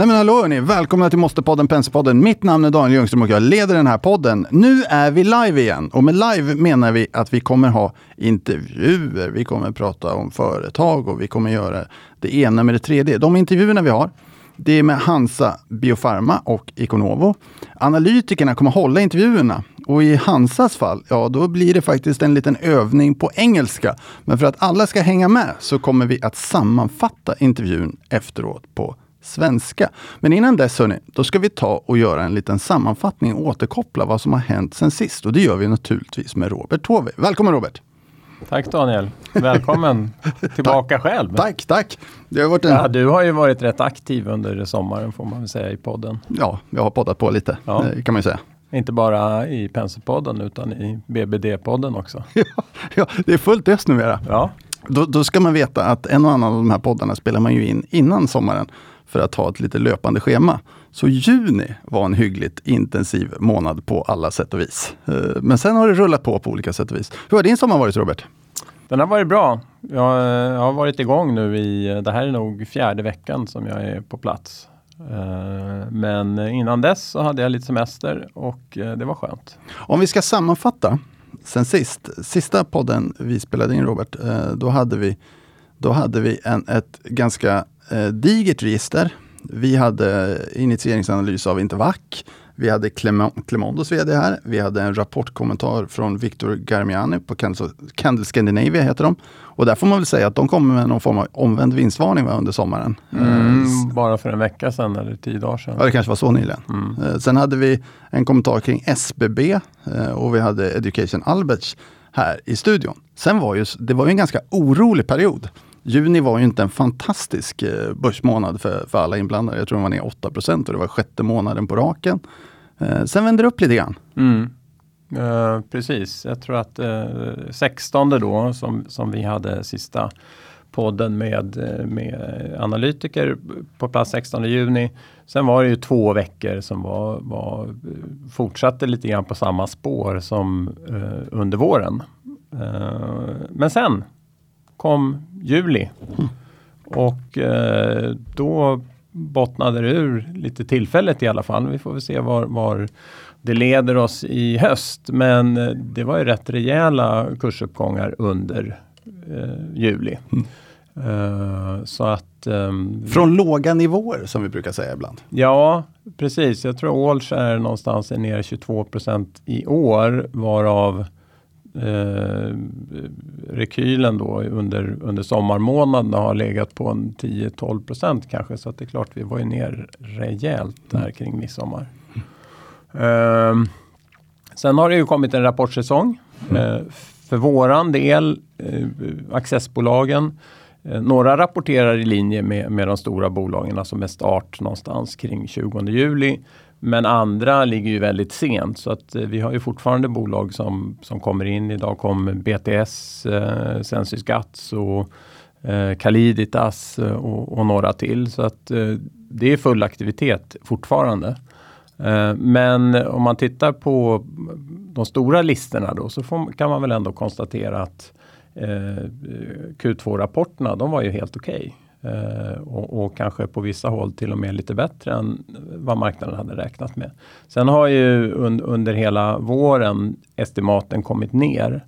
Nej men hallå hörni, välkomna till Måste-podden Penselpodden. Mitt namn är Daniel Ljungström och jag leder den här podden. Nu är vi live igen och med live menar vi att vi kommer ha intervjuer, vi kommer prata om företag och vi kommer göra det ena med det tredje. De intervjuerna vi har, det är med Hansa Biofarma och Iconovo. Analytikerna kommer hålla intervjuerna och i Hansas fall, ja då blir det faktiskt en liten övning på engelska. Men för att alla ska hänga med så kommer vi att sammanfatta intervjun efteråt på svenska. Men innan dess, hörni, då ska vi ta och göra en liten sammanfattning och återkoppla vad som har hänt sen sist. Och det gör vi naturligtvis med Robert Tove. Välkommen Robert! Tack Daniel! Välkommen tillbaka tack, själv! Tack, tack! Det har varit en... ja, du har ju varit rätt aktiv under sommaren får man väl säga i podden. Ja, jag har poddat på lite, ja. Eh, kan man ju säga. Inte bara i Penselpodden utan i BBD-podden också. ja, det är fullt ös numera. Ja. Då, då ska man veta att en och annan av de här poddarna spelar man ju in innan sommaren för att ha ett lite löpande schema. Så juni var en hyggligt intensiv månad på alla sätt och vis. Eh, men sen har det rullat på på olika sätt och vis. Hur har din sommar varit Robert? Den har varit bra. Jag, jag har varit igång nu i, det här är nog fjärde veckan som jag är på plats. Eh, men innan dess så hade jag lite semester och eh, det var skönt. Om vi ska sammanfatta sen sist, sista podden vi spelade in Robert, då hade vi, då hade vi en, ett ganska eh, digert register. Vi hade initieringsanalys av Intervac. Vi hade Clemondos VD här. Vi hade en rapportkommentar från Victor Garmiani på Candle Scandinavia heter de. Och där får man väl säga att de kommer med någon form av omvänd vinstvarning under sommaren. Mm, eh, bara för en vecka sedan eller tio dagar sedan. Ja, det kanske var så nyligen. Mm. Eh, sen hade vi en kommentar kring SBB eh, och vi hade Education Alberts här i studion. Sen var ju, det var ju en ganska orolig period. Juni var ju inte en fantastisk eh, börsmånad för, för alla inblandade. Jag tror den var ner 8 och det var sjätte månaden på raken. Eh, sen vände det upp lite grann. Mm. Eh, precis, jag tror att eh, 16 då som, som vi hade sista podden med, eh, med analytiker på plats 16 juni. Sen var det ju två veckor som var, var fortsatte lite grann på samma spår som eh, under våren. Eh, men sen kom juli. Och eh, då bottnade det ur lite tillfälligt i alla fall. Vi får väl se var, var det leder oss i höst. Men eh, det var ju rätt rejäla kursuppgångar under eh, juli. Mm. Uh, så att, um, Från låga nivåer som vi brukar säga ibland. Ja, precis. Jag tror Allsh är någonstans ner 22% i år varav eh, rekylen då under, under sommarmånaderna har legat på en 10-12 procent kanske. Så att det är klart vi var ju ner rejält där mm. kring midsommar. Eh, sen har det ju kommit en rapportsäsong. Mm. Eh, för våran del, eh, accessbolagen, eh, några rapporterar i linje med, med de stora bolagen, alltså med start någonstans kring 20 juli. Men andra ligger ju väldigt sent så att eh, vi har ju fortfarande bolag som, som kommer in. Idag kom BTS, eh, Sensus och eh, Caliditas eh, och, och, några till. Så att eh, det är full aktivitet fortfarande. Eh, men om man tittar på de stora listorna då så får, kan man väl ändå konstatera att eh, Q2-rapporterna de var ju helt okej. Okay. Eh, och, och, kanske på vissa håll till och med lite bättre än vad marknaden hade räknat med. Sen har ju un, under hela våren estimaten kommit ner.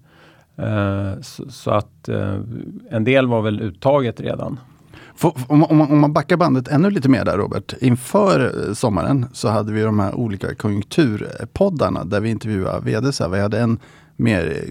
Eh, så, så, att eh, en del var väl uttaget redan. Om, man, om man backar bandet ännu lite mer där Robert. Inför sommaren så hade vi de här olika konjunkturpoddarna där vi intervjuade vd. Vi hade en mer,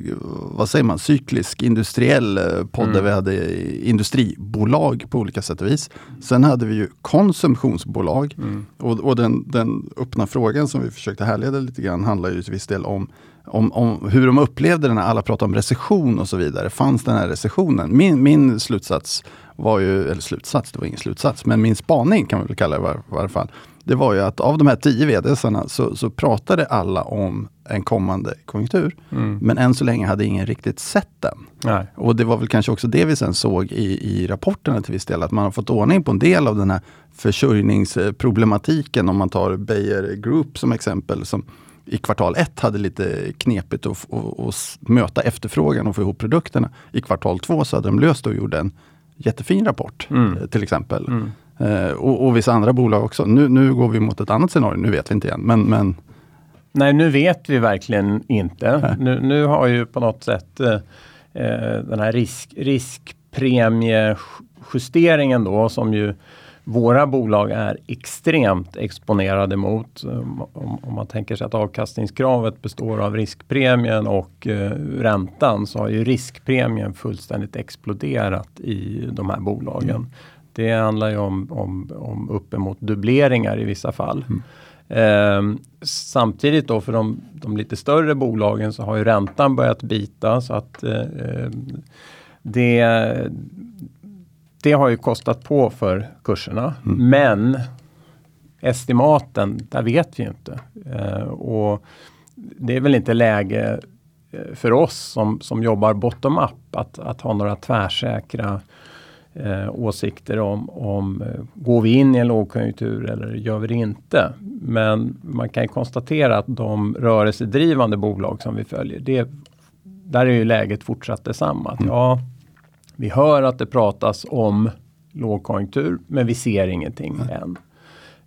vad säger man, cyklisk industriell eh, podd mm. där vi hade industribolag på olika sätt och vis. Sen hade vi ju konsumtionsbolag. Mm. Och, och den, den öppna frågan som vi försökte härleda lite grann handlar ju till viss del om om, om, hur de upplevde det när alla pratade om recession och så vidare. Fanns den här recessionen? Min, min slutsats var ju, eller slutsats, det var ingen slutsats, men min spaning kan man väl kalla det i varje fall. Det var ju att av de här tio vdsarna så, så pratade alla om en kommande konjunktur. Mm. Men än så länge hade ingen riktigt sett den. Nej. Och det var väl kanske också det vi sen såg i, i rapporterna till viss del, att man har fått ordning på en del av den här försörjningsproblematiken. Om man tar Beijer Group som exempel, som i kvartal ett hade lite knepigt att, att, att möta efterfrågan och få ihop produkterna. I kvartal två så hade de löst och gjorde en jättefin rapport mm. till exempel. Mm. Eh, och, och vissa andra bolag också. Nu, nu går vi mot ett annat scenario, nu vet vi inte igen. Men, men... Nej, nu vet vi verkligen inte. Nu, nu, har ju på något sätt eh, eh den här risk, riskpremiejusteringen då som ju våra bolag är extremt exponerade mot. Om, om, man tänker sig att avkastningskravet består av riskpremien och eh, räntan så har ju riskpremien fullständigt exploderat i de här bolagen. Mm. Det handlar ju om, om, om uppemot dubbleringar i vissa fall. Mm. Eh, samtidigt då för de, de, lite större bolagen så har ju räntan börjat bita så att eh, det, det har ju kostat på för kurserna. Mm. Men estimaten, där vet vi inte. Eh, och det är väl inte läge eh, för oss som, som jobbar bottom-up att, att ha några tvärsäkra eh, åsikter om, om eh, går vi in i en lågkonjunktur eller gör vi det inte. Men man kan konstatera att de rörelsedrivande bolag som vi följer, det, där är ju läget fortsatt detsamma. Mm. Ja, vi hör att det pratas om lågkonjunktur, men vi ser ingenting mm. än.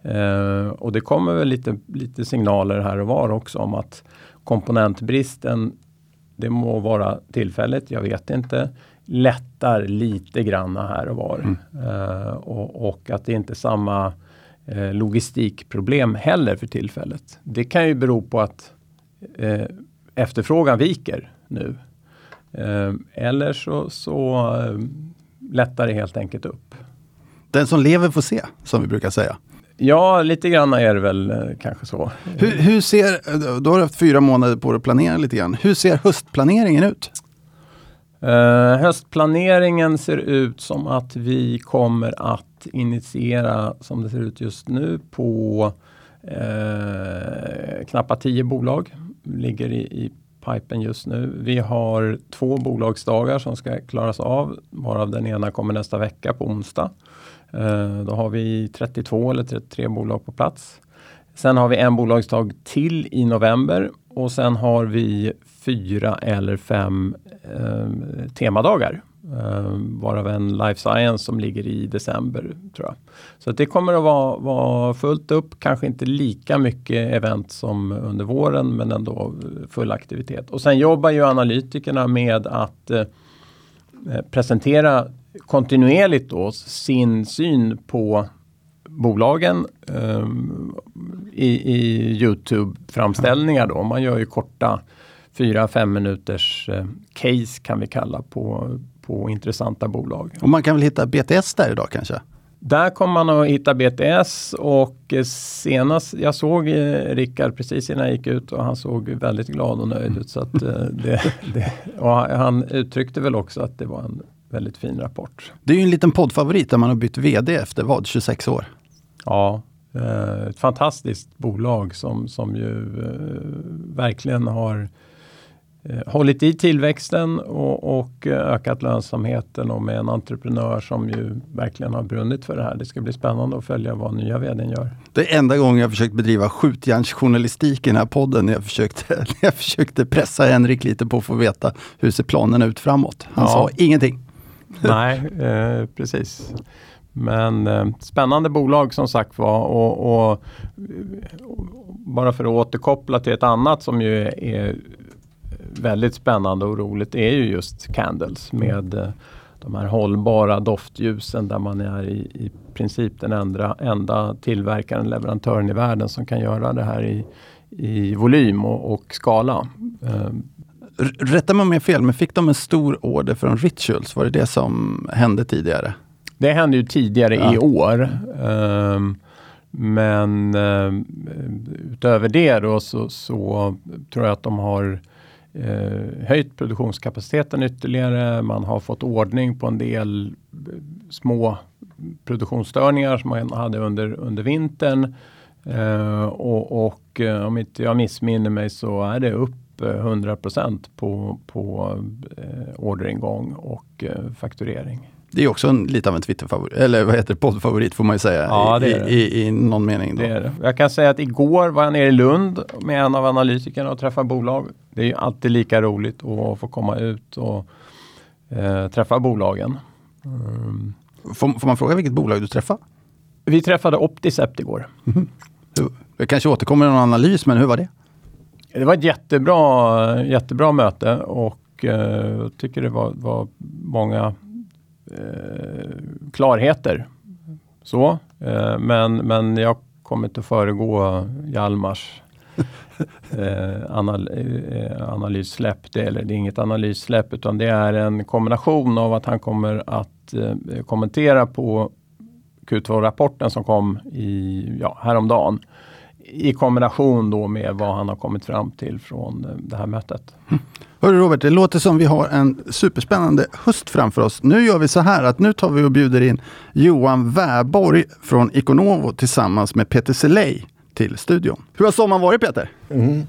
Uh, och det kommer väl lite, lite signaler här och var också om att komponentbristen, det må vara tillfälligt, jag vet inte, lättar lite granna här och var. Mm. Uh, och, och, att det inte är samma uh, logistikproblem heller för tillfället. Det kan ju bero på att efterfrågan viker nu. eller så, så lättar det helt enkelt upp. Den som lever får se, som vi brukar säga. Ja, lite grann är det väl kanske så. Hur, hur ser, då har du haft fyra månader på dig att planera lite grann. Hur ser höstplaneringen ut? Uh, höstplaneringen ser ut som att vi kommer att initiera, som det ser ut just nu, på eh, uh, knappt tio bolag. Ligger i, i pipen just nu. Vi har två bolagsdagar som ska klaras av, varav den ena kommer nästa vecka på onsdag. Uh, då har vi 32 eller 33 bolag på plats. Sen har vi en bolagsdag till i november och sen har vi fyra eller fem Ehm, temadagar. Ehm, varav en life science som ligger i december tror jag. Så det kommer att vara, vara fullt upp, kanske inte lika mycket event som under våren men ändå full aktivitet. Och sen jobbar ju analytikerna med att eh, presentera kontinuerligt då sin syn på bolagen um, i, i Youtube-framställningar. Då. Man gör ju korta 4-5 minuters uh, case kan vi kalla på, på intressanta bolag. Och man kan väl hitta BTS där idag kanske? Där kommer man att hitta BTS och senast jag såg eh, Rickard precis innan jag gick ut och han såg väldigt glad och nöjd ut. Så att, eh, det, det, och han uttryckte väl också att det var en väldigt fin rapport. Det är ju en liten poddfavorit där man har bytt VD efter vad, 26 år? Ja, eh, ett fantastiskt bolag som, som ju eh, verkligen har eh, hållit i tillväxten och, och, ökat lönsamheten och med en entreprenör som ju verkligen har brunnit för det här. Det ska bli spännande att följa vad nya vdn gör. Det är enda gången jag försökt bedriva skjutjärnsjournalistik i den här podden. Jag försökte, jag försökte pressa Henrik lite på att få veta hur ser planen ut framåt. Han ja. sa ingenting. Nej, eh, precis. Men eh, spännande bolag som sagt var och, och, och, bara för att återkoppla till ett annat som ju är väldigt spännande och roligt är ju just Candles med eh, de här hållbara doftljusen där man är i, i princip den enda, enda tillverkaren, leverantören i världen som kan göra det här i, i volym och, och skala. Eh, rätta mig om jag är fel, men fick de en stor order från Rituals? Var det det som hände tidigare? Det hände ju tidigare ja. i år. Um, men um, utöver det då så, så, tror jag att de har eh, höjt produktionskapaciteten ytterligare. Man har fått ordning på en del eh, små produktionsstörningar som man hade under, under vintern. Eh, och, och eh, om inte jag missminner mig så är det upp eh, 100 på, på eh, orderingång och eh, fakturering. Det är också en, lite av en Twitterfavorit, eller vad heter det, poddfavorit får man ju säga ja, i, i, i, i, någon mening. Då. Det är det. Jag kan säga att igår var jag nere i Lund med en av analytikerna och träffade bolag. Det är ju alltid lika roligt att få komma ut och eh, träffa bolagen. Mm. Får, får, man fråga vilket bolag du träffar? Vi träffade Opticept igår. Mm. Vi kanske återkommer med någon analys, men hur var det? Det var ett jättebra, jättebra möte och eh, jag tycker det var, var många klarheter. Så, eh, men, men jag kommer inte föregå Hjalmars eh, anal eh, analyssläpp. Det, eller det är inget analyssläpp utan det är en kombination av att han kommer att eh, kommentera på Q2-rapporten som kom i, ja, häromdagen. I kombination då med vad han har kommit fram till från eh, det här mötet. Hörru Robert, det låter som vi har en superspännande höst framför oss. Nu gör vi så här att nu tar vi och bjuder in Johan Väborg från Iconovo tillsammans med Peter Selej till studion. Hur har sommaren varit Peter? Mm.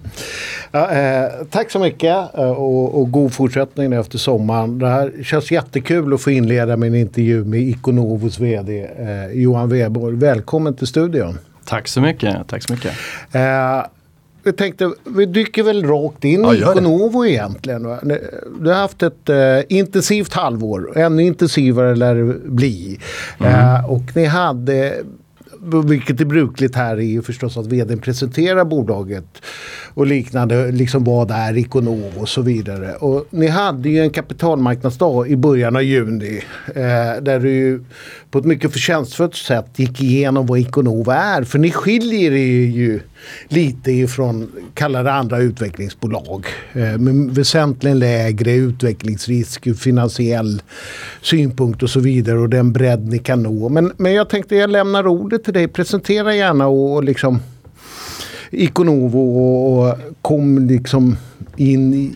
Ja, eh, tack så mycket eh, och, och, god fortsättning efter sommaren. Det här känns jättekul att få inleda med en intervju med Iconovos VD eh, Johan Weborg. Välkommen till studion. Tack så mycket. Tack så mycket. Eh, jag tänkte, vi dyker väl rakt in ja, i Iconovo egentligen. Du har haft ett eh, intensivt halvår, ännu intensivare lär det bli. Mm. Eh, och ni hade vilket är brukligt här är ju förstås att vdn presenterar bolaget och liknande. Liksom vad är Iconovo och så vidare. Och ni hade ju en kapitalmarknadsdag i början av juni. Eh, där du på ett mycket förtjänstfullt sätt gick igenom vad Iconovo är. För ni skiljer er ju lite ifrån, kalla det andra utvecklingsbolag. Eh, Med väsentligen lägre utvecklingsrisk ur finansiell synpunkt och så vidare. Och den bredd ni kan nå. Men, men jag tänkte jag lämnar ordet till dig. Presentera gärna och, och liksom Iconovo och, och kom liksom in i,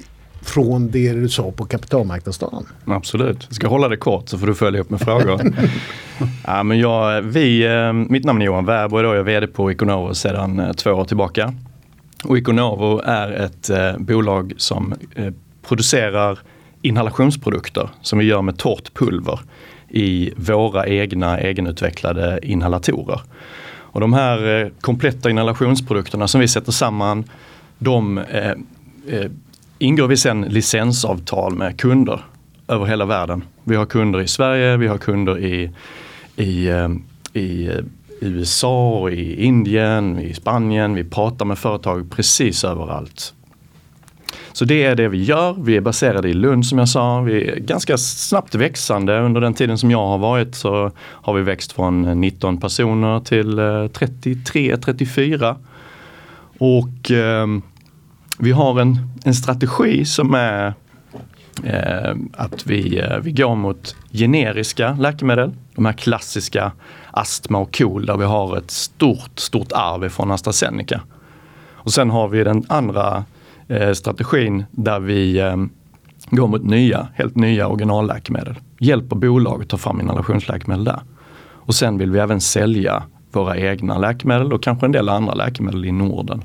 från det du sa på kapitalmarknadsdagen. Absolut, jag ska hålla det kort så får du följa upp med frågor. ja, men jag, vi, eh, mitt namn är Johan Wärborg och jag är VD på Iconovo sedan eh, två år tillbaka. Och Iconovo är ett eh, bolag som producerar inhalationsprodukter som vi gör med torrt pulver i våra egna egenutvecklade inhalatorer. Och de här kompletta inhalationsprodukterna som vi sätter samman, de eh, ingår vi sen licensavtal med kunder över hela världen. Vi har kunder i Sverige, vi har kunder i, i, eh, i eh, USA, i Indien, i Spanien. Vi pratar med företag precis överallt. Så det är det vi gör. Vi är baserade i Lund som jag sa. Vi är ganska snabbt växande. Under den tiden som jag har varit så har vi växt från 19 personer till eh, 33-34. Och eh, vi har en, en strategi som är eh, att vi, eh, vi går mot generiska läkemedel. De här klassiska astma och KOL där vi har ett stort, stort arv från AstraZeneca. Och sen har vi den andra eh, strategin där vi eh, går mot nya, helt nya originalläkemedel. Hjälper bolag att ta fram inhalationsläkemedel där. Och sen vill vi även sälja våra egna läkemedel och kanske en del andra läkemedel i Norden.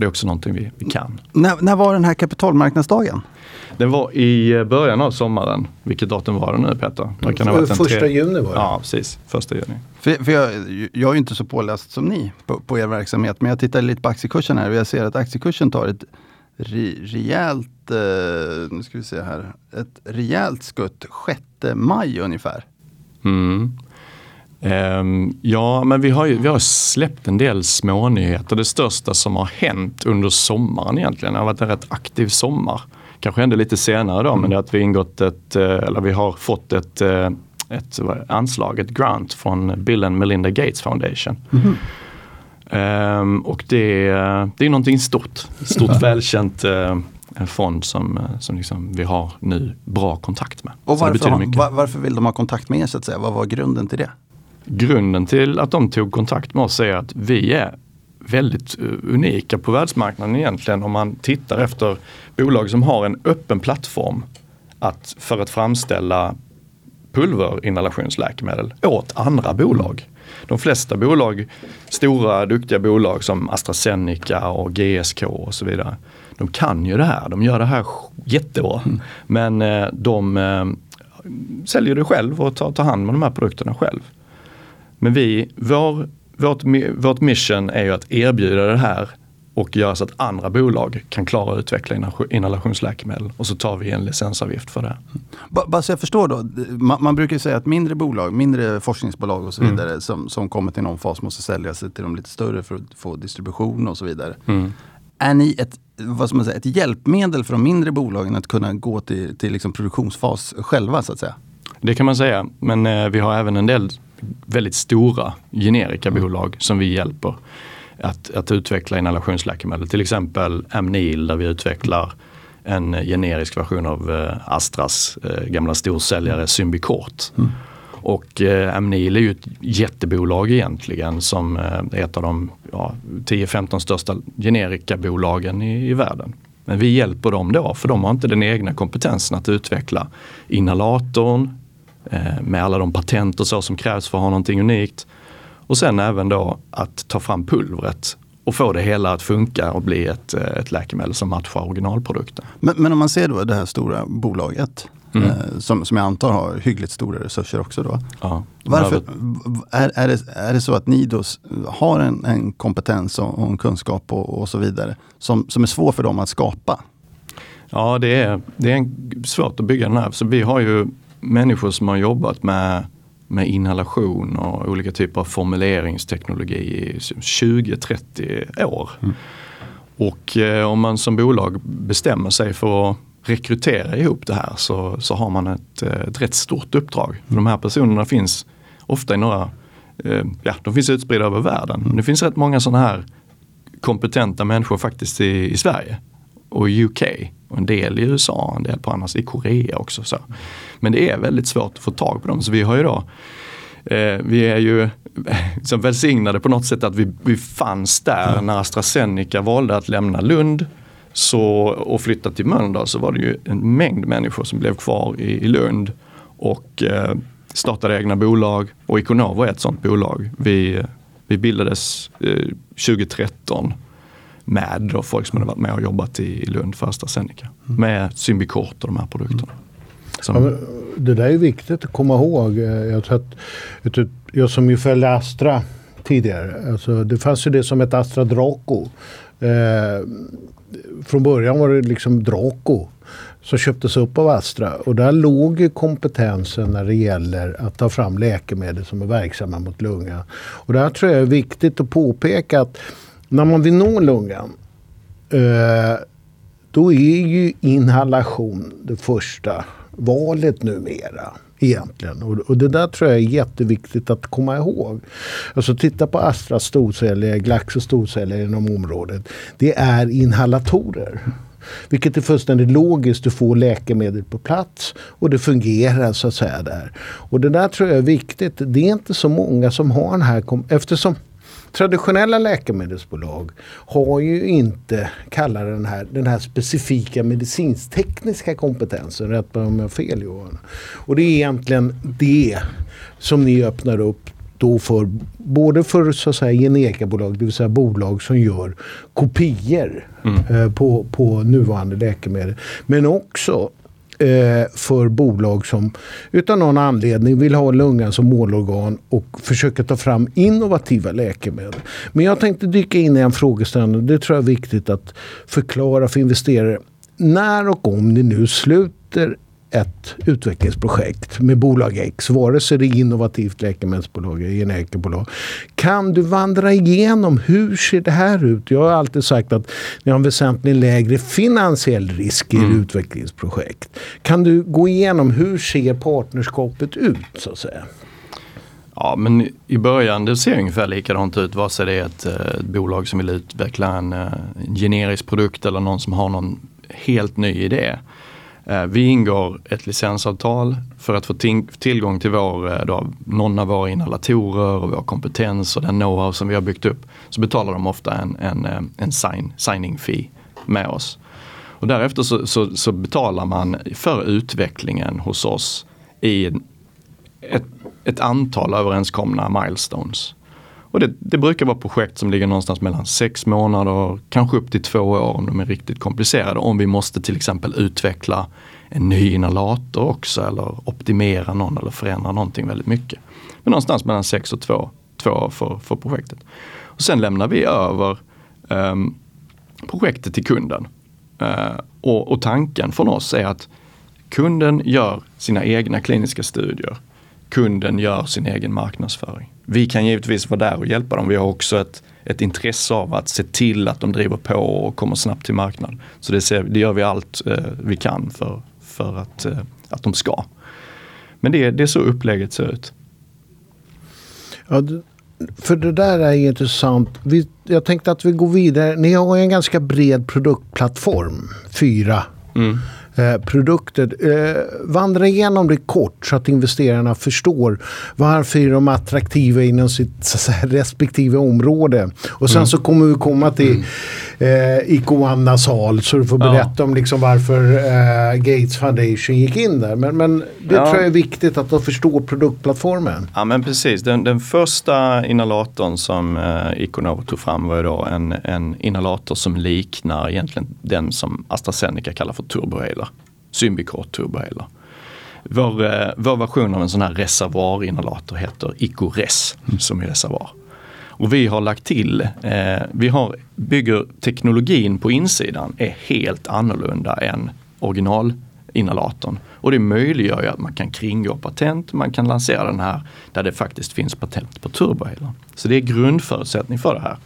För det är också någonting vi, vi kan. När, när var den här kapitalmarknadsdagen? Den var i början av sommaren. Vilket datum var det nu Peter? Det kan ha varit första tre... juni var det. Ja, precis. Första juni. För, för jag, jag är inte så påläst som ni på, på er verksamhet. Men jag tittar lite på aktiekursen här och jag ser att aktiekursen tar ett re, rejält, eh, nu ska vi se här, ett rejält skutt 6 maj ungefär. Mm. Um, ja, men vi har, ju, vi har släppt en del smånyheter. Det största som har hänt under sommaren egentligen, det har varit en rätt aktiv sommar. Kanske hände lite senare då, mm. men det är att vi ingått ett, eh, eller vi har fått ett, eh, ett anslag, ett grant från Bill and Melinda Gates Foundation. Mm. Um, och det, det är någonting stort, stort välkänt uh, fond som, eh, som liksom vi har nu bra kontakt med. Och varför, har, varför vill de ha kontakt med er så att säga? Vad var grunden till det? Grunden till att de tog kontakt med oss är att vi är väldigt eh, unika på världsmarknaden egentligen om man tittar efter bolag som har en öppen plattform att, för att framställa pulverinhalationsläkemedel åt andra bolag. De flesta bolag, stora duktiga bolag som AstraZeneca och GSK och så vidare, de kan ju det här. De gör det här jättebra. Mm. Men eh, de eh, säljer det själv och tar, tar hand om de här produkterna själv. Men vi, vår, vårt, vårt mission är ju att erbjuda det här och göra så att andra bolag kan klara att utveckla inhalationsläkemedel och så tar vi en licensavgift för det. Bara så jag förstår då, man, man brukar säga att mindre bolag, mindre forskningsbolag och så mm. vidare mm. som, som kommer till någon fas måste sälja sig till de lite större för att få distribution och så vidare. Mm. Är ni ett, vad ska man säga, ett hjälpmedel för de mindre bolagen att kunna gå till, till liksom produktionsfas själva så att säga? Det kan man säga, men eh, vi har även en del väldigt stora generikabolag som vi hjälper att, att utveckla inhalationsläkemedel. Till exempel Amnil där vi utvecklar en generisk version av eh, Astras eh, gamla storsäljare Symbicort. Mm. Och eh, Amnil är ju ett jättebolag egentligen som eh, är ett av de ja, 10-15 största generikabolagen i, i världen. Men vi hjälper dem då för de har inte den egna kompetensen att utveckla inhalatorn med alla de patent och så som krävs för att ha någonting unikt. Och sen även då att ta fram pulvret och få det hela att funka och bli ett, eh, ett läkemedel som matchar originalprodukten. Men, men om man ser då det här stora bolaget mm. eh, som, som jag antar har hyggligt stora resurser också då. Ja, Varför, är, är, det, är det så att ni då har en, en kompetens och, och en kunskap och, och, så vidare som, som är svår för dem att skapa? Ja, det är, det är svårt att bygga den här. Så vi har ju människor som har jobbat med med inhalation och olika typer av formuleringsteknologi i 20-30 år. Mm. Och eh, om man som bolag bestämmer sig för att rekrytera ihop det här så, så har man ett, eh, ett rätt stort uppdrag. För de här personerna finns ofta i några, eh, ja de finns utspridda över världen. Mm. Det finns rätt många sådana här kompetenta människor faktiskt i, i Sverige och UK. Och en del i USA, en del på annars i Korea också. Så. Men det är väldigt svårt att få tag på dem. Så vi har ju då eh, vi är ju liksom välsignade på något sätt att vi, vi fanns där när AstraZeneca valde att lämna Lund så, och flytta till Mölndal så var det ju en mängd människor som blev kvar i, i Lund och eh, startade egna bolag. Och Iconovo är ett sånt bolag. Vi, vi bildades eh, 2013 med då folk som hade varit med och jobbat i Lund för AstraZeneca. Mm. Med Symbicort och de här produkterna. Som... Ja, det där är viktigt att komma ihåg. Jag, tror att, jag som ju följde Astra tidigare. Alltså, det fanns ju det som ett Astra Draco. Eh, från början var det liksom Draco som köptes upp av Astra. Och där låg ju kompetensen när det gäller att ta fram läkemedel som är verksamma mot lunga. Och där tror jag är viktigt att påpeka att när man vill nå lungan eh, då är ju inhalation det första valet numera. Egentligen. Och, det där tror jag är jätteviktigt att komma ihåg. Alltså titta på Astras storceller, Glaxos storceller inom området. Det är inhalatorer. Vilket är fullständigt logiskt. Du får läkemedel på plats och det fungerar så att säga där. Och det där tror jag är viktigt. Det är inte så många som har den här... Eftersom Traditionella läkemedelsbolag har ju inte, kallar den här, den här specifika medicintekniska kompetensen. Rätt mig om jag har fel Johan. Och det är egentligen det som ni öppnar upp då för både för så att säga generikabolag, det vill säga bolag som gör kopior mm. eh, på, på nuvarande läkemedel. Men också Eh, för bolag som utan någon anledning vill ha lungan som målorgan och försöka ta fram innovativa läkemedel. Men jag tänkte dyka in i en frågeställning. Det tror jag är viktigt att förklara för investerare. När och om ni nu sluter ett utvecklingsprojekt med bolag X, vare sig det är innovativt läkemedelsbolag eller generikabolag. Kan du vandra igenom hur ser det här ut? Jag har alltid sagt att ni har en väsentligt lägre finansiell risk i mm. utvecklingsprojekt. Kan du gå igenom hur ser partnerskapet ut så att säga? Ja men i början det ser ungefär likadant ut vare sig det är ett, ett eh, bolag som vill utveckla en, eh, en generisk produkt eller någon som har någon helt ny idé. Eh, vi ingår ett licensavtal för att få tillgång till vår, eh, då, någon av våra inhalatorer och vår kompetens och den know-how som vi har byggt upp. Så betalar de ofta en, en, eh, en sign, signing fee med oss. Och därefter så, så, så, betalar man för utvecklingen hos oss i ett, ett antal överenskomna milestones. Och det, det, brukar vara projekt som ligger någonstans mellan sex månader, kanske upp till två år om de är riktigt komplicerade. Om vi måste till exempel utveckla en ny inhalator också eller optimera någon eller förändra någonting väldigt mycket. Men någonstans mellan sex och två, två år för, för projektet. Och sen lämnar vi över um, projektet till kunden. Eh, och, och tanken från oss är att kunden gör sina egna kliniska studier. Kunden gör sin egen marknadsföring. Vi kan givetvis vara där och hjälpa dem. Vi har också ett, ett intresse av att se till att de driver på och kommer snabbt till marknad. Så det, ser, det gör vi allt eh, vi kan för, för att, eh, att de ska. Men det, det är så upplägget ser ut. Ja, för det där är intressant. Vi, jag tänkte att vi går vidare. Ni har en ganska bred produktplattform. Fyra. Mm. Eh, produkter. Eh, vandra igenom det kort så att investerarna förstår varför de är attraktiva inom sitt säga, respektive område. Och sen mm. så kommer vi komma till eh, Ikoanna sal så du får berätta ja. om liksom varför eh, Gates Foundation gick in där. Men, men det ja. tror jag är viktigt att de förstår produktplattformen. Ja men precis. Den, den första inhalatorn som eh, Iconovo tog fram var ju då en, en inhalator som liknar egentligen den som AstraZeneca kallar för turbohaler. Symbicort turbohaler. Vår, eh, vår version av en sån här reservoarinhalator heter IcoRes mm. som är reservoar. Och vi har lagt till, eh, vi har, bygger teknologin på insidan är helt annorlunda än originalinhalatorn. Och det möjliggör ju att man kan kringgå patent, man kan lansera den här där det faktiskt finns patent på turbohaler. Så det är grundförutsättning för det här.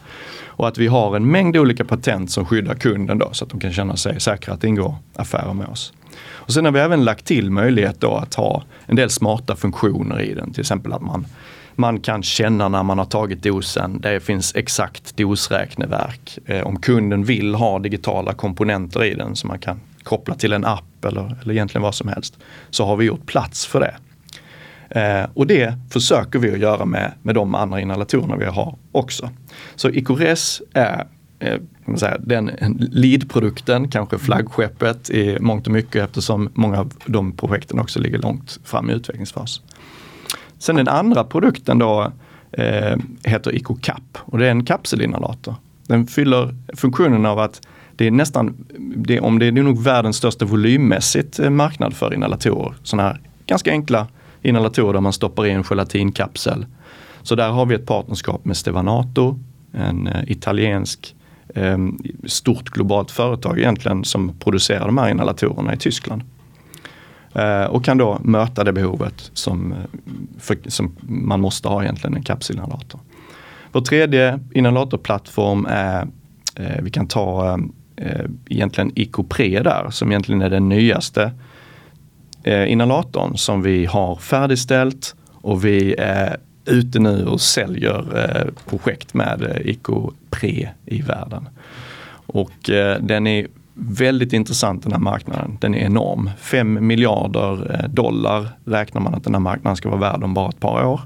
Och att vi har en mängd olika patent som skyddar kunden då så att de kan känna sig säkra att ingå affärer med oss. Och sen har vi även lagt till möjlighet då att ha en del smarta funktioner i den. Till exempel att man, man kan känna när man har tagit dosen. Det finns exakt dosräkneverk. Eh, om kunden vill ha digitala komponenter i den som man kan koppla till en app eller, eller egentligen vad som helst. Så har vi gjort plats för det. Eh, och det försöker vi att göra med, med de andra inhalatorerna vi har också. Så Icores är eh, säga, den lead-produkten, kanske flaggskeppet i mångt och mycket eftersom många av de projekten också ligger långt fram i utvecklingsfas. Sen den andra produkten då eh, heter IcoCap och det är en kapselinhalator. Den fyller funktionen av att det är nästan, det, om det är nog världens största volymmässigt eh, marknad för inhalatorer. Sådana här ganska enkla inhalatorer där man stoppar i en gelatinkapsel. Så där har vi ett partnerskap med Stevanato, en eh, italiensk eh, Ehm, stort globalt företag egentligen som producerar de här inhalatorerna i Tyskland. Eh, och kan då möta det behovet som, eh, för, som man måste ha egentligen en kapselinhalator. Vår tredje inhalatorplattform är, eh, vi kan ta eh, eh egentligen Icopre där som egentligen är den nyaste eh, inhalatorn som vi har färdigställt och vi är ute nu och säljer eh, projekt med eh, Ecopre i världen. Och eh, den är väldigt intressant den här marknaden. Den är enorm. 5 miljarder dollar räknar man att den här marknaden ska vara värd om bara ett par år.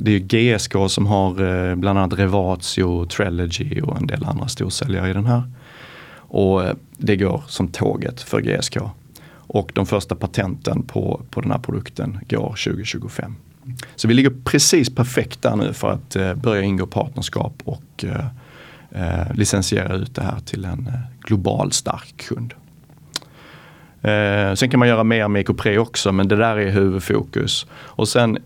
Det är GSK som har bland annat Revatio, Trelegy och en del andra storsäljare i den här. Och det går som tåget för GSK. Och de första patenten på, på den här produkten går 2025. Så vi ligger precis perfekt där nu för att eh, börja ingå partnerskap och eh, eh, licensiera ut det här till en eh, global stark kund. Eh, sen kan man göra mer med EcoPre också men det där är huvudfokus. Och sen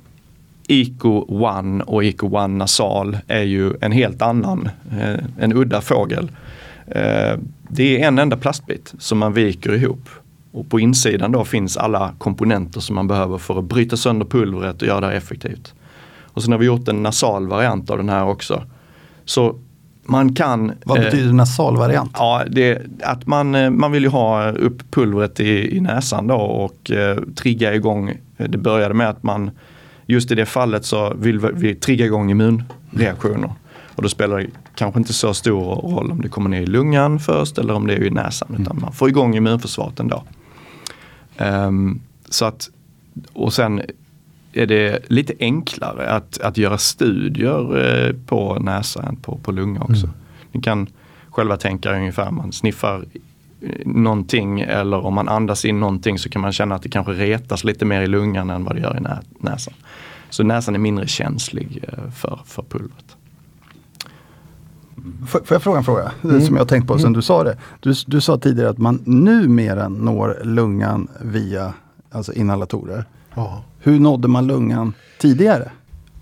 Eco One och Eco One Nasal är ju en helt annan, eh, en udda fågel. Eh, det är en enda plastbit som man viker ihop och på insidan då finns alla komponenter som man behöver för att bryta sönder pulvret och göra det effektivt. Och sen har vi gjort en nasal variant av den här också. Så man kan... Vad eh, betyder nasal variant? Ja, det, att man, eh, man vill ju ha upp pulvret i, i näsan då och eh, trigga igång. Det började med att man, just i det fallet så vill vi, trigga igång immunreaktioner. Och då spelar det kanske inte så stor roll om det kommer ner i lungan först eller om det är i näsan. Utan mm. man får igång immunförsvaret ändå. Um, så att, och sen är det lite enklare att, att göra studier eh, på näsa än på, på lunga också. Mm. Ni kan själva tänka ungefär, man sniffar eh, någonting eller om man andas in någonting så kan man känna att det kanske retas lite mer i lungan än vad det gör i nä näsan. Så näsan är mindre känslig eh, för, för pulvret. Får, jag fråga en fråga mm. som jag tänkt på sen mm. du sa det? Du, du sa tidigare att man numera når lungan via alltså inhalatorer. Ja. Hur nådde man lungan tidigare?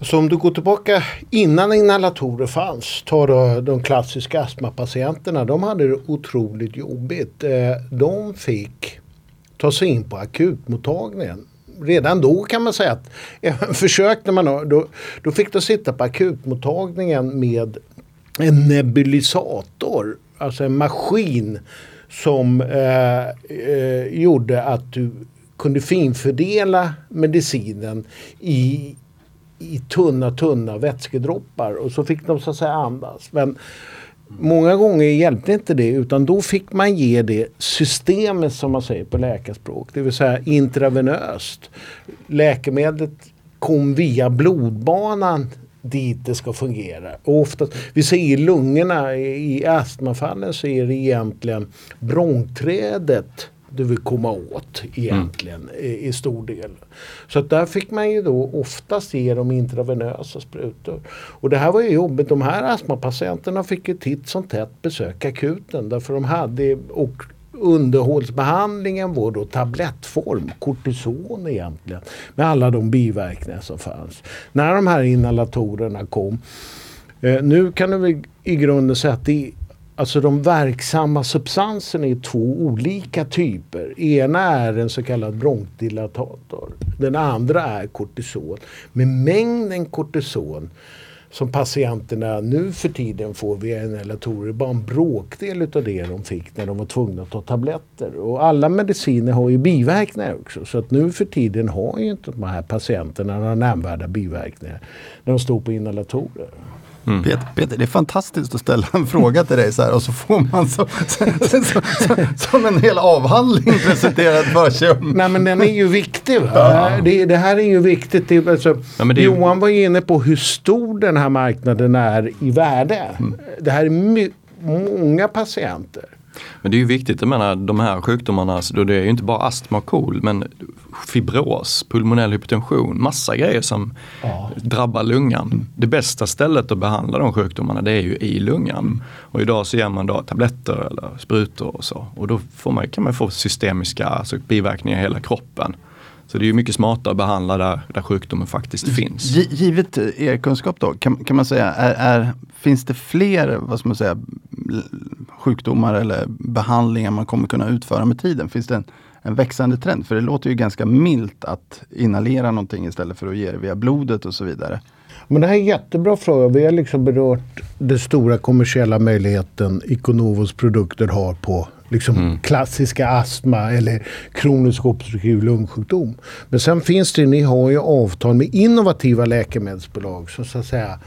Så om du går tillbaka innan inhalatorer fanns, ta då de klassiska astmapatienterna, de hade det otroligt jobbigt. Eh, de fick ta sig in på akutmottagningen. Redan då kan man säga att även försökte man då, då fick de sitta på akutmottagningen med en nebulisator, alltså en maskin som eh, eh, gjorde att du kunde finfördela medicinen i, i tunna, tunna vätskedroppar och så fick de så att säga andas. Men många gånger hjälpte inte det utan då fick man ge det systemet som man säger på läkarspråk, det vill säga intravenöst. Läkemedlet kom via blodbanan dit det ska fungera. Och oftast, vi ser i lungorna, i, astmafallen så är det egentligen brångträdet du vill komma åt egentligen mm. i, i, stor del. Så att där fick man ju då oftast ge dem intravenösa sprutor. Och det här var ju jobbigt. De här astmapatienterna fick ju titt som tätt besöka akuten därför de hade och underhållsbehandlingen var då tablettform, kortison egentligen, med alla de biverkningar som fanns. När de här inhalatorerna kom, eh, nu kan du väl i grunden säga att det Alltså de verksamma substanserna är två olika typer. Ena är en så kallad bronkdilatator. Den andra är kortison. Men mängden kortison som patienterna nu för tiden får via inhalatorer är bara en bråkdel av det de fick när de var tvungna att ta tabletter. Och alla mediciner har ju biverkningar också. Så att nu för tiden har ju inte de här patienterna några nämnvärda biverkningar när de står på inhalatorer. Mm. Peter, Peter, det är fantastiskt att ställa en fråga till dig så här och så får man så, så, så, som en hel avhandling presenterad för sig. Nej men den är ju viktig. Ja. Det, det, här är ju viktigt. Det, alltså, ja, det Johan var inne på hur stor den här marknaden är i värde. Mm. Det här är my, många patienter. Men det är ju viktigt, jag menar de här sjukdomarna, alltså, det är ju inte bara astma och KOL men fibros, pulmonell hypertension, massa grejer som ja. drabbar lungan. Det bästa stället att behandla de sjukdomarna det är ju i lungan. Och idag så ger man då tabletter eller sprutor och så. Och då man, kan man få systemiska alltså biverkningar i hela kroppen. Så det är ju mycket smartare att behandla där, där sjukdomen faktiskt finns. Givet er kunskap då, kan, kan man säga, är, är, finns det fler vad ska man säga, sjukdomar eller behandlingar man kommer kunna utföra med tiden? Finns det en, en växande trend? För det låter ju ganska milt att inhalera någonting istället för att ge det via blodet och så vidare. Men det här är en jättebra fråga. Vi har liksom berört den stora kommersiella möjligheten Iconovos produkter har på liksom mm. klassiska astma eller kronisk obstruktiv lungsjukdom. Men sen finns det, ni har ju avtal med innovativa läkemedelsbolag som så att säga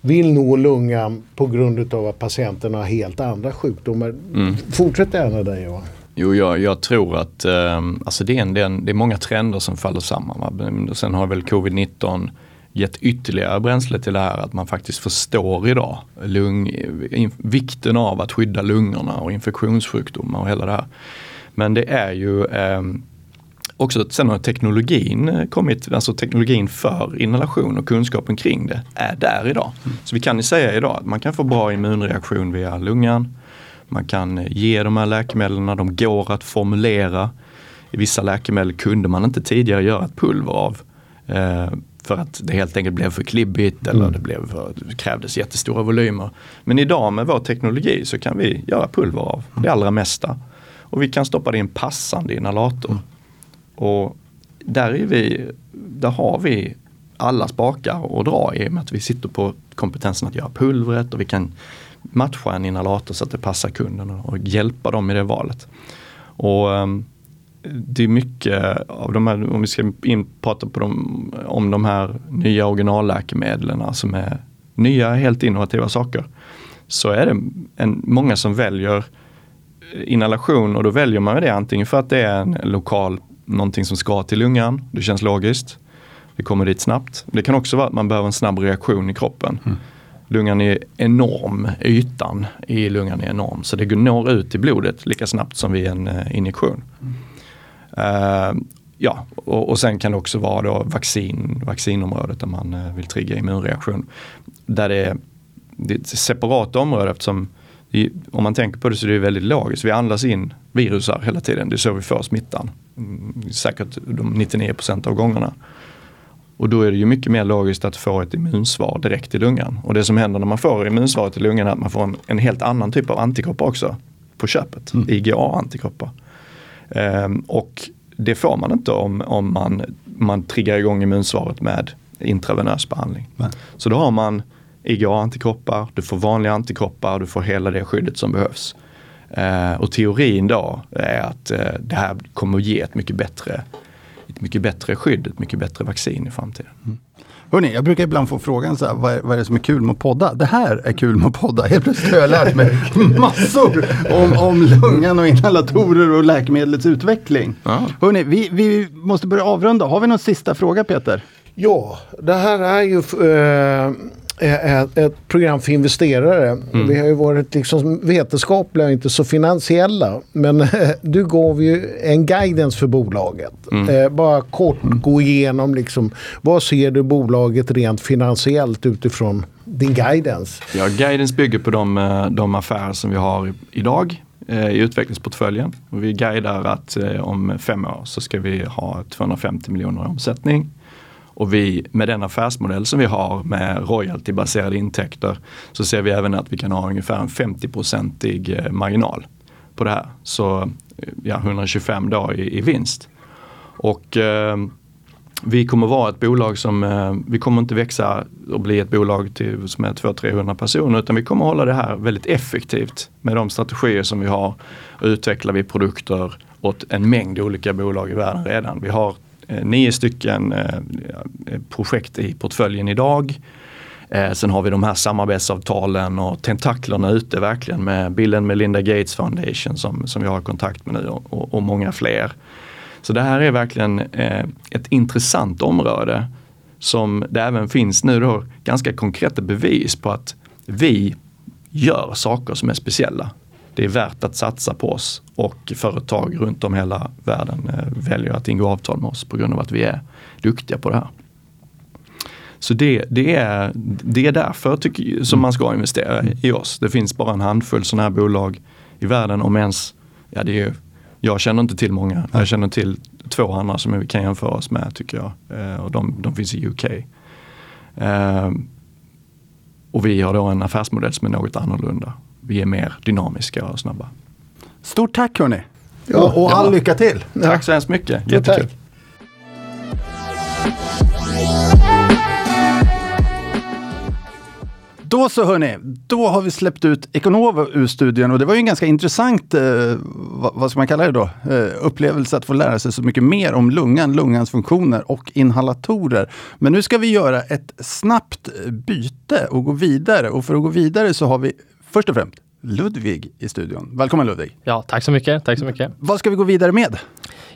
vill nå lungan på grund av att patienterna har helt andra sjukdomar. Mm. Fortsätt gärna där Johan. Jo, jag, jag, tror att eh, alltså det, är en, det, är en, det är många trender som faller samman. Sen har väl covid-19 gett ytterligare bränsle till det här att man faktiskt förstår idag lung, vikten av att skydda lungorna och infektionssjukdomar och hela det här. Men det är ju eh, också att sen har teknologin kommit, alltså teknologin för inhalation och kunskapen kring det är där idag. Mm. Så vi kan ju säga idag att man kan få bra immunreaktion via lungan. Man kan ge de här läkemedlen, de går att formulera. I vissa läkemedel kunde man inte tidigare göra ett pulver av. Eh, för att det helt enkelt blev för klibbigt eller mm. det, blev för, det krävdes jättestora volymer. Men idag med vår teknologi så kan vi göra pulver av det allra mesta. Och vi kan stoppa det i en passande inhalator. Mm. Och där, är vi, där har vi alla spakar att dra i och med att vi sitter på kompetensen att göra pulvret och vi kan matcha en inhalator så att det passar kunden och hjälpa dem i det valet. Och ehm, det är mycket av de här, om vi ska in, prata på dem, om de här nya originalläkemedlen alltså som är nya helt innovativa saker. Så är det en, många som väljer eh, inhalation och då väljer man det antingen för att det är en lokal, någonting som ska till lungan, det känns logiskt. Det kommer dit snabbt. Det kan också vara att man behöver en snabb reaktion i kroppen. Mm. Lungan är enorm, ytan i lungan är enorm så det når ut i blodet lika snabbt som vid en uh, injektion. Mm. Uh, ja, och, och, sen kan det också vara då vaccin, vaccinområdet där man uh, vill trigga immunreaktion. Där det är, det är ett separat område eftersom om man tänker på det så är det väldigt logiskt. Vi andas in virusar hela tiden. Det är så vi får smittan. Mm, säkert de 99% av gångerna. Och då är det ju mycket mer logiskt att få ett immunsvar direkt i lungan. Och det som händer när man får immunsvaret i lungan är att man får en, en helt annan typ av antikroppar också på köpet, mm. IgA-antikroppar. Um, och det får man inte om, om man, man triggar igång immunsvaret med intravenös behandling. Nej. Så då har man IgA-antikroppar, du får vanliga antikroppar, du får hela det skyddet som behövs. Uh, och teorin då är att uh, det här kommer att ge ett mycket bättre ett mycket bättre skydd, ett mycket bättre vaccin i framtiden. Mm. Hörrni, jag brukar ibland få frågan så här, vad, är, vad är det som är kul med att podda? Det här är kul med att podda. Helt plötsligt har jag lärt mig massor om, om lungan och inhalatorer och läkemedlets utveckling. Ja. Hörrni, vi, vi måste börja avrunda. Har vi någon sista fråga Peter? Ja, det här är ju eh, ett, program för investerare. Mm. Vi har ju varit liksom vetenskapliga och inte så finansiella. Men du gav ju en guidance för bolaget. Mm. Eh, bara kort gå igenom liksom, vad ser du bolaget rent finansiellt utifrån din guidance? Ja, guidance bygger på de, eh, de affärer som vi har idag eh, i utvecklingsportföljen. Och vi guidar att eh, om fem år så ska vi ha 250 miljoner i omsättning och vi, med den affärsmodell som vi har med royaltybaserade intäkter så ser vi även att vi kan ha ungefär en 50-procentig eh, marginal på det här. Så eh, ja, 125 dagar i, i vinst. Och eh, vi kommer vara ett bolag som, eh, vi kommer inte växa och bli ett bolag till, som är 200-300 personer utan vi kommer hålla det här väldigt effektivt med de strategier som vi har. Utvecklar vi produkter åt en mängd olika bolag i världen redan. Vi har Eh, nio stycken eh, projekt i portföljen idag. Eh, sen har vi de här samarbetsavtalen och tentaklerna ute verkligen med Bill and Melinda Gates Foundation som, som vi har kontakt med nu och, och många fler. Så det här är verkligen ett intressant område som det även finns nu då ganska konkreta bevis på att vi gör saker som är speciella det är värt att satsa på oss och företag runt om hela världen eh, väljer att ingå avtal med oss på grund av att vi är duktiga på det här. Så det, det, är, det är därför tycker, som man ska investera i oss. Det finns bara en handfull sådana här bolag i världen om ens, ja det är jag känner inte till många. Jag känner till två andra som vi kan jämföra oss med tycker jag. Eh, och de, de finns i UK. Eh, och vi har då en affärsmodell som är något annorlunda vi är mer dynamiska och snabba. Stort tack hörni! Ja, och, och all ja. lycka till! Tack så hemskt mycket, jättekul! Då så hörni, då har vi släppt ut Econovo ur studion och det var ju en ganska intressant, eh, vad, vad, ska man kalla det då, eh, upplevelse att få lära sig så mycket mer om lungan, lungans funktioner och inhalatorer. Men nu ska vi göra ett snabbt byte och gå vidare och för att gå vidare så har vi Först och främst, Ludvig i studion. Välkommen Ludvig! Ja, tack så mycket. Tack så mycket. Vad ska vi gå vidare med?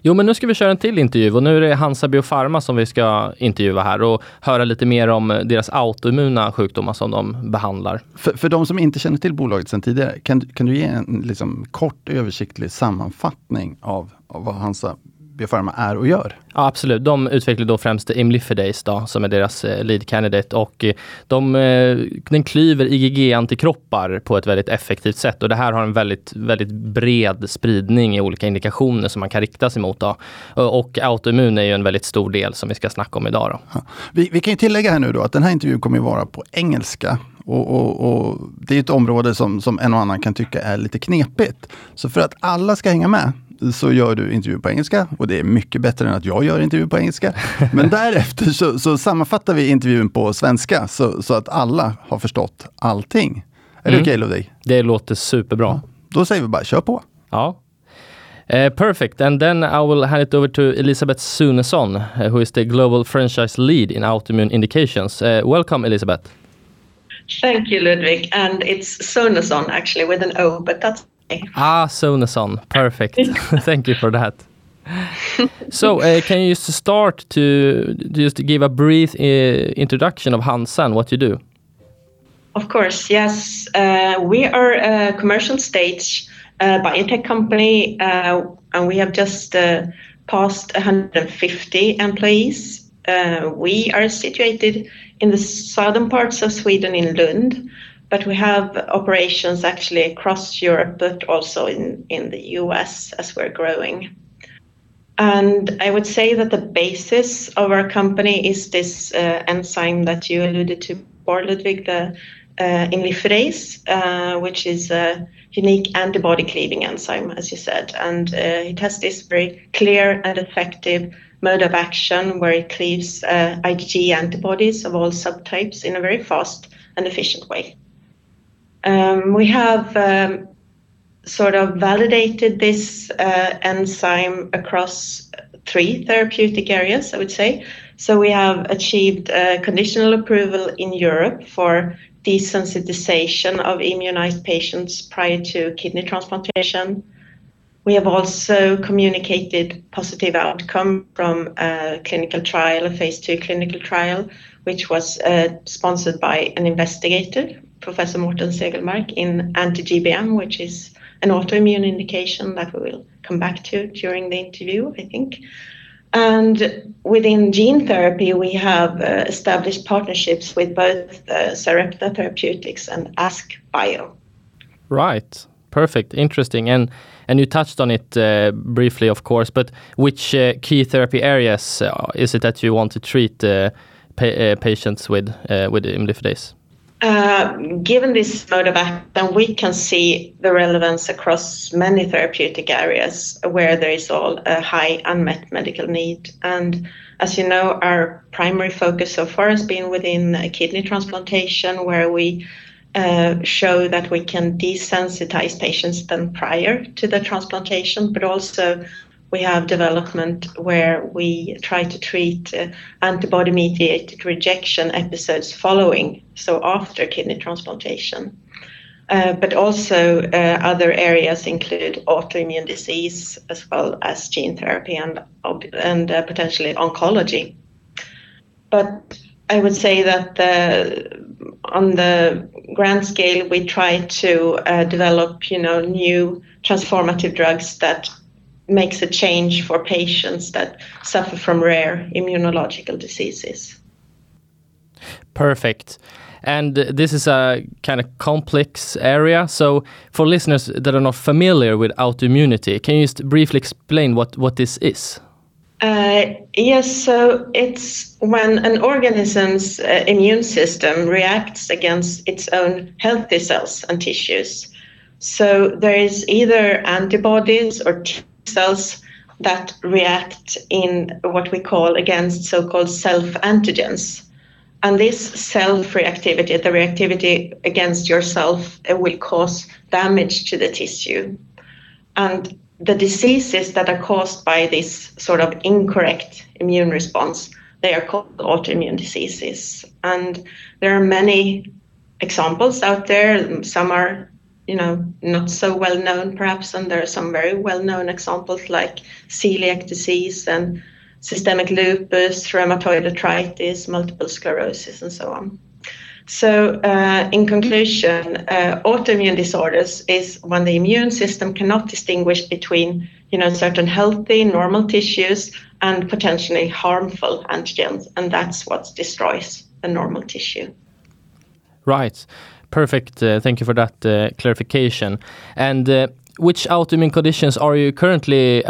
Jo, men nu ska vi köra en till intervju och nu är det Hansa Biofarma som vi ska intervjua här och höra lite mer om deras autoimmuna sjukdomar som de behandlar. För, för de som inte känner till bolaget sedan tidigare, kan, kan du ge en liksom, kort översiktlig sammanfattning av, av vad Hansa Biofarma är och gör? Ja, absolut. De utvecklar då främst Imlifidase då, som är deras eh, lead candidate och eh, de, eh, den klyver IgG-antikroppar på ett väldigt effektivt sätt och det här har en väldigt, väldigt bred spridning i olika indikationer som man kan rikta sig mot. Då. Och autoimmun är ju en väldigt stor del som vi ska snacka om idag. Då. Vi, vi kan ju tillägga här nu då att den här intervjun kommer att vara på engelska och, och, och, Det är ett område som, som en och annan kan tycka är lite knepigt. Så för att alla ska hänga med så gör du intervju på engelska och det är mycket bättre än att jag gör intervju på engelska. Men därefter så, så sammanfattar vi intervjun på svenska så, så, att alla har förstått allting. Är mm. det okej okay, Ludvig? Det låter superbra. Ja, då säger vi bara kör på. Ja. Uh, perfect. And then I will hand it over to Elisabeth Sunesson, uh, who is the global franchise lead in autoimmune indications. Uh, welcome, Elisabeth. Thank you, Ludwig. And it's Sunesson actually with an O, but that's Ah, Sonason. Perfect. Thank you for that. so, uh, can you just start to just give a brief uh, introduction of Hansa and what you do? Of course, yes. Uh, we are a commercial stage uh, biotech company, uh, and we have just uh, passed 150 employees. we are situated in the southern parts of Sweden in Lund, but we have operations actually across Europe, but also in, in the US as we're growing. And I would say that the basis of our company is this uh, enzyme that you alluded to before, Ludwig, the uh, imlifidase, uh, which is a unique antibody cleaving enzyme, as you said. And uh, it has this very clear and effective mode of action where it cleaves IgG antibodies of all subtypes in a very fast and efficient way. Um, we have um, sort of validated this uh, enzyme across three therapeutic areas, I would say. So we have achieved uh, conditional approval in Europe for desensitization of immunized patients prior to kidney transplantation. We have also communicated positive outcome from a clinical trial, a phase two clinical trial, which was uh, sponsored by an investigator, Professor Morten Segelmark, in anti-GBM, which is an autoimmune indication that we will come back to during the interview, I think. And within gene therapy, we have uh, established partnerships with both uh, Sarepta Therapeutics and Ask Bio. Right. Perfect. Interesting. And and you touched on it uh, briefly, of course. But which uh, key therapy areas uh, is it that you want to treat uh, pa patients with with imlifidase? Uh, given this mode of action, we can see the relevance across many therapeutic areas where there is all a high unmet medical need. And as you know, our primary focus so far has been within kidney transplantation, where we uh, show that we can desensitize patients then prior to the transplantation, but also we have development where we try to treat uh, antibody mediated rejection episodes following, so after kidney transplantation. Uh, but also uh, other areas include autoimmune disease as well as gene therapy and, and uh, potentially oncology. But I would say that the, on the grand scale, we try to uh, develop, you know, new transformative drugs that makes a change for patients that suffer from rare immunological diseases. Perfect. And this is a kind of complex area. So, for listeners that are not familiar with autoimmunity, can you just briefly explain what, what this is? Uh, yes, so it's when an organism's uh, immune system reacts against its own healthy cells and tissues. So, there is either antibodies or T cells that react in what we call against so-called self-antigens. And this self-reactivity, the reactivity against yourself, uh, will cause damage to the tissue. And the diseases that are caused by this sort of incorrect immune response, they are called autoimmune diseases. And there are many examples out there. Some are you know not so well known perhaps and there are some very well known examples like celiac disease and systemic lupus rheumatoid arthritis multiple sclerosis and so on. So uh, in conclusion uh, autoimmune disorders is when the immune system cannot distinguish between you know certain healthy normal tissues and potentially harmful antigens and that's what destroys the normal tissue. Right Perfect. Uh, thank you for that uh, clarification. And uh, which autoimmune conditions are you currently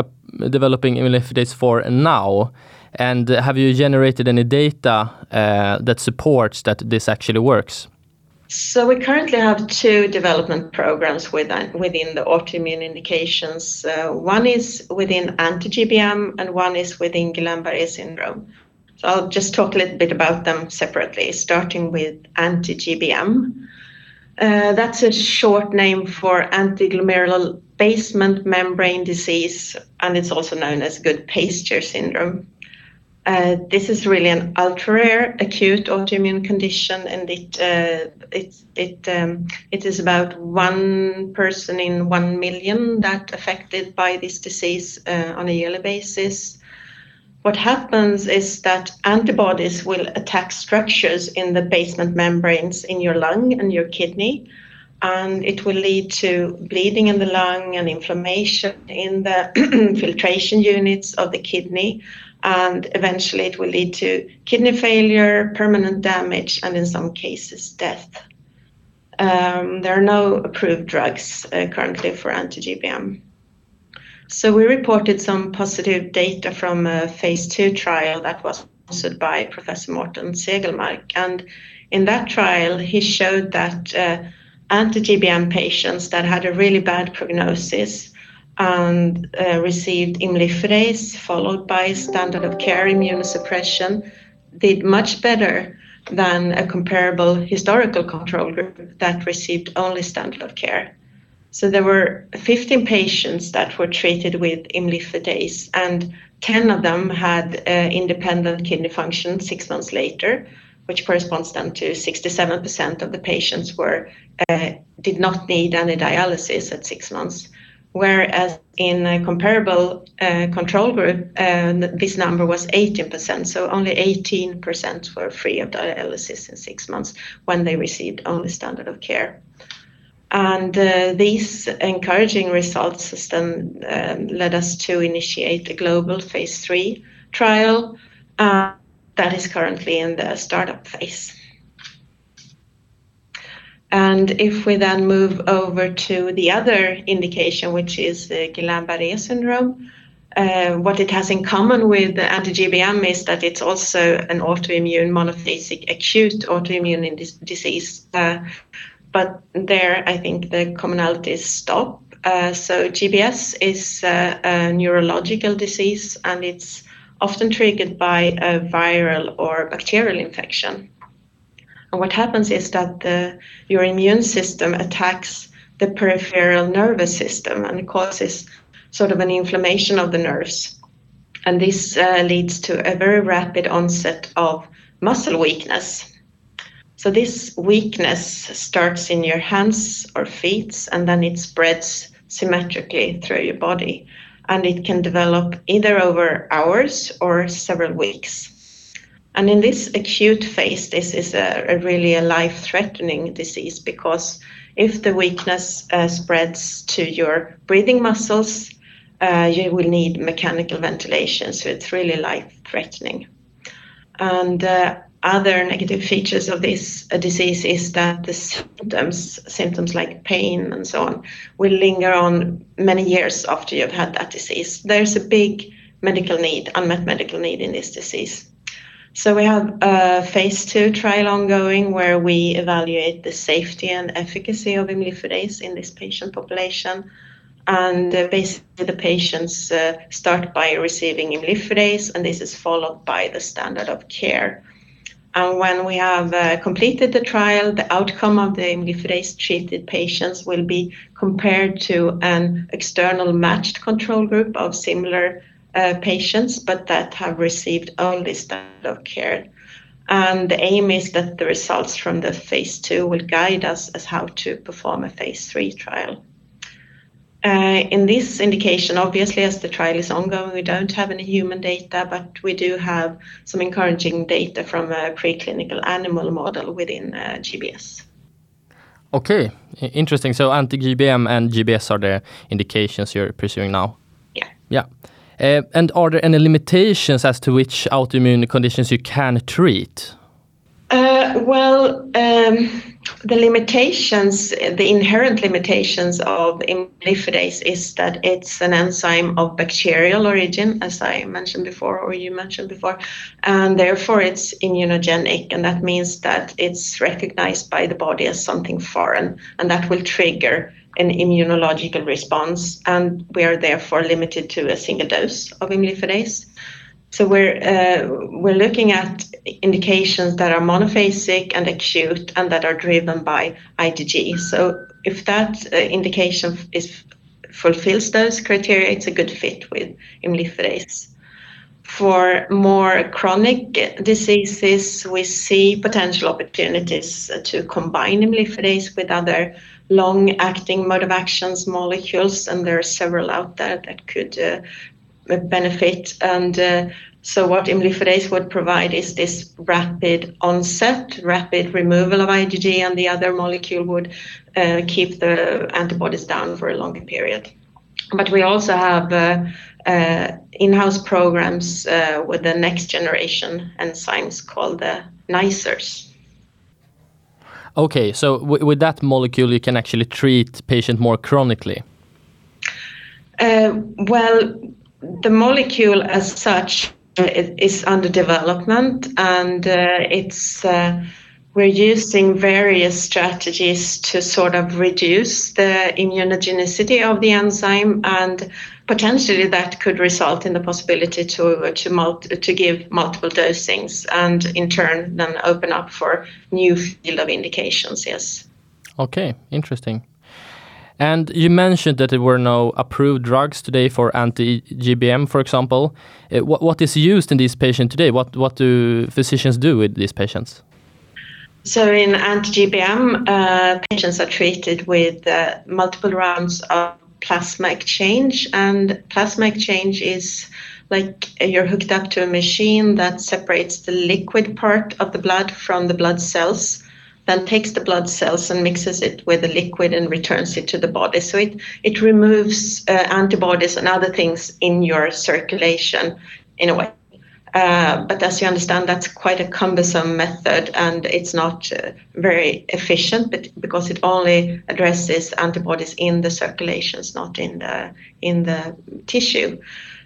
developing imlifidase for now? And have you generated any data that supports that this actually works? So we currently have two development programs within, within the autoimmune indications. One is within anti-GBM and one is within Guillain-Barré syndrome. So I'll just talk a little bit about them separately, starting with anti-GBM. Uh, that's a short name for antiglomerular basement membrane disease, and it's also known as good Goodpasture syndrome. Uh, this is really an ultra rare acute autoimmune condition, and it uh, it it um, it is about one person in one million that affected by this disease uh, on a yearly basis what happens is that antibodies will attack structures in the basement membranes in your lung and your kidney. And it will lead to bleeding in the lung and inflammation in the filtration units of the kidney. And eventually, it will lead to kidney failure, permanent damage, and in some cases, death. Um, there are no approved drugs uh, currently for anti GBM. So we reported some positive data from a phase two trial that was sponsored by Professor Morten Segelmark. And in that trial, he showed that uh, anti-GBM patients that had a really bad prognosis and uh, received imlifidase followed by standard of care immunosuppression did much better than a comparable historical control group that received only standard of care. So there were 15 patients that were treated with imlifidase, and 10 of them had uh, independent kidney function six months later, which corresponds then to 67% of the patients were uh, did not need any dialysis at six months. Whereas in a comparable uh, control group, uh, this number was 18%, so only 18% were free of dialysis in six months when they received only standard of care. And uh, these encouraging results then um, led us to initiate a global phase three trial uh, that is currently in the startup phase. And if we then move over to the other indication, which is uh, Guillain-Barré syndrome, uh, what it has in common with the anti-GBM is that it's also an autoimmune monophasic acute autoimmune disease uh, but there I think the commonalities stop. Uh, so GBS is uh, a neurological disease and it's often triggered by a viral or bacterial infection. And what happens is that the, your immune system attacks the peripheral nervous system and causes sort of an inflammation of the nerves. And this uh, leads to a very rapid onset of muscle weakness so this weakness starts in your hands or feet and then it spreads symmetrically through your body. And it can develop either over hours or several weeks. And in this acute phase, this is a, a really a life-threatening disease because if the weakness uh, spreads to your breathing muscles, uh, you will need mechanical ventilation. So it's really life-threatening. And uh, other negative features of this uh, disease is that the symptoms, symptoms like pain and so on, will linger on many years after you've had that disease. There's a big medical need, unmet medical need in this disease. So we have a phase two trial ongoing where we evaluate the safety and efficacy of imlifidase in this patient population. And uh, basically, the patients uh, start by receiving imlifidase, and this is followed by the standard of care and when we have uh, completed the trial, the outcome of the imlifidase treated patients will be compared to an external matched control group of similar uh, patients, but that have received only standard of care. And the aim is that the results from the phase two will guide us as how to perform a phase three trial. Uh, in this indication, obviously, as the trial is ongoing, we don't have any human data, but we do have some encouraging data from a preclinical animal model within uh, GBS. Okay, interesting. So anti-GBM and GBS are the indications you're pursuing now? Yeah. Yeah. Uh, and are there any limitations as to which autoimmune conditions you can treat? Uh, well, um, the limitations, the inherent limitations of imlifidase is that it's an enzyme of bacterial origin, as I mentioned before, or you mentioned before, and therefore it's immunogenic, and that means that it's recognized by the body as something foreign, and that will trigger an immunological response, and we are therefore limited to a single dose of imlifidase. So we're uh, we're looking at indications that are monophasic and acute and that are driven by IgG. So if that uh, indication is fulfills those criteria, it's a good fit with imlifidase. For more chronic diseases, we see potential opportunities to combine imlifidase with other long-acting mode of actions molecules, and there are several out there that could uh, benefit. And uh, so what imlifidase would provide is this rapid onset, rapid removal of IgG, and the other molecule would uh, keep the antibodies down for a longer period. But we also have uh, uh, in-house programs uh, with the next generation enzymes called the NICERs. Okay, so with that molecule, you can actually treat patient more chronically. Uh, well, the molecule as such is under development and uh, it's uh, we're using various strategies to sort of reduce the immunogenicity of the enzyme and potentially that could result in the possibility to to, multi, to give multiple dosings and in turn then open up for new field of indications yes. Okay interesting and you mentioned that there were no approved drugs today for anti-GBM, for example. Uh, what, what is used in these patients today? What, what do physicians do with these patients? So in anti-GBM, uh, patients are treated with uh, multiple rounds of plasma exchange, and plasma exchange is like you're hooked up to a machine that separates the liquid part of the blood from the blood cells, then takes the blood cells and mixes it with the liquid and returns it to the body. So it it removes uh, antibodies and other things in your circulation in a way. Uh, but as you understand, that's quite a cumbersome method and it's not uh, very efficient but because it only addresses antibodies in the circulations, not in the in the tissue.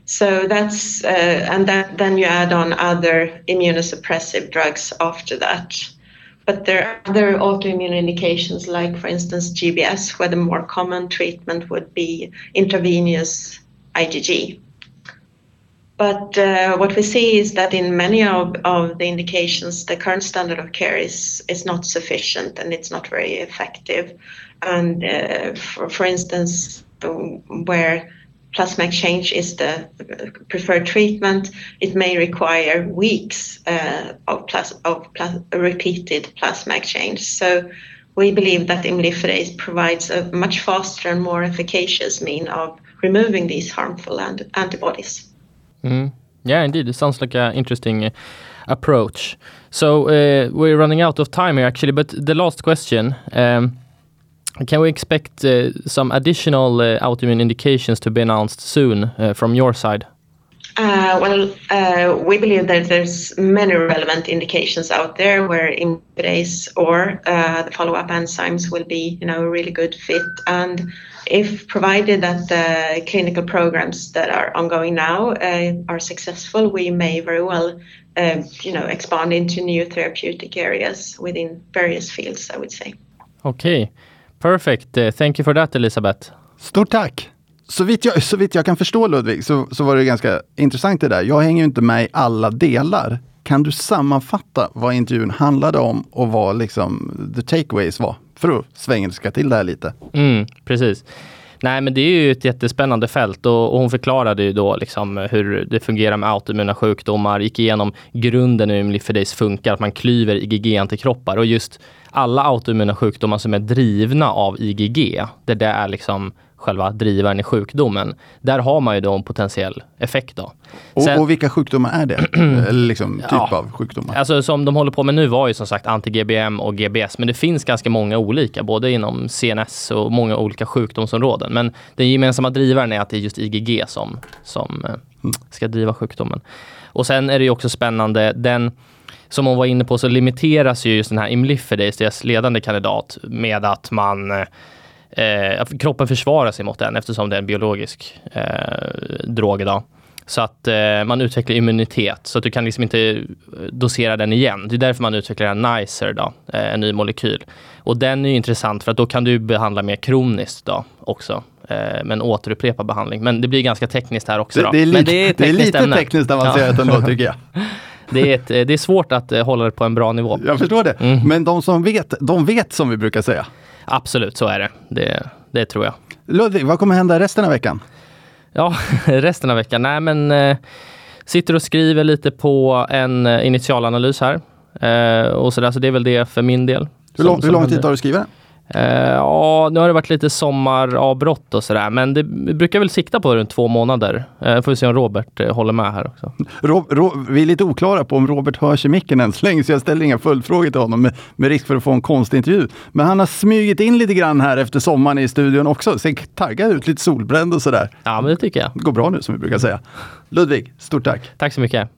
So that's uh, and that then you add on other immunosuppressive drugs after that. But there are other autoimmune indications, like for instance GBS, where the more common treatment would be intravenous IgG. But uh, what we see is that in many of, of the indications, the current standard of care is, is not sufficient and it's not very effective. And uh, for, for instance, where plasma exchange is the preferred treatment, it may require weeks uh, of, plas- of plas- repeated plasma exchange. So we believe that imlifidase provides a much faster and more efficacious mean of removing these harmful ant- antibodies. Mm. Yeah, indeed. It sounds like an interesting uh, approach. So uh, we're running out of time here, actually. But the last question: um, Can we expect uh, some additional uh, autoimmune indications to be announced soon uh, from your side? Uh, well, uh, we believe that there's many relevant indications out there where imlifidase or uh, the follow-up enzymes will be, you know, a really good fit. And if provided that the clinical programs that are ongoing now uh, are successful, we may very well, uh, you know, expand into new therapeutic areas within various fields. I would say. Okay, perfect. Uh, thank you for that, Elisabeth. Stort tack! Så vitt, jag, så vitt jag kan förstå Ludvig så, så var det ganska intressant det där. Jag hänger ju inte med i alla delar. Kan du sammanfatta vad intervjun handlade om och vad liksom the takeaways var? För att svengelska till det här lite. Mm, precis. Nej, men det är ju ett jättespännande fält och, och hon förklarade ju då liksom hur det fungerar med autoimmuna sjukdomar, gick igenom grunden hur imlifidase funkar, att man klyver IgG-antikroppar och just alla autoimmuna sjukdomar som är drivna av IgG, det där är liksom själva drivaren i sjukdomen. Där har man ju då en potentiell effekt. Då. Sen, och, vilka sjukdomar är det? Eller liksom typ ja, av sjukdomar? Alltså som de håller på med nu var ju som sagt anti-GBM och GBS, men det finns ganska många olika, både inom CNS och många olika sjukdomsområden. Men den gemensamma drivaren är att det är just IgG som, som eh, mm. ska driva sjukdomen. Och sen är det ju också spännande, den som hon var inne på så limiteras ju just den här imlifidase, deras ledande kandidat, med att man eh, eh, kroppen försvarar sig mot den eftersom det är en biologisk eh, drog idag. Så att eh, man utvecklar immunitet så att du kan liksom inte dosera den igen. Det är därför man utvecklar en NICER, då, eh, en ny molekyl. Och den är intressant för att då kan du behandla mer kroniskt då också. Eh, med en återupprepad behandling. Men det blir ganska tekniskt här också. Det, det, är, lite, det är, det är lite ämne. tekniskt avancerat ja. ändå tycker jag. Det är, ett, det är svårt att hålla det på en bra nivå. Jag förstår det. Mm. Men de som vet, de vet som vi brukar säga. Absolut, så är det. Det, det tror jag. Ludvig, vad kommer hända resten av veckan? Ja, resten av veckan? Nej, men eh, sitter och skriver lite på en eh, initialanalys här. Eh, och så, där, så det är väl det för min del. Hur lång, hur lång tid tar det att skriva den? Uh, ja, nu har det varit lite sommaravbrott och sådär, men det brukar väl sikta på runt två månader. Uh, får vi se om Robert uh, håller med här också. Ro, Ro, vi är lite oklara på om Robert hörs i micken än så länge, så jag ställer inga följdfrågor till honom med, med, risk för att få en konstig intervju. Men han har smugit in lite grann här efter sommaren i studion också. Ser taggad ut, lite solbränd och sådär. Ja, men det tycker jag. Det går bra nu som vi brukar säga. Ludvig, stort tack! Tack så mycket!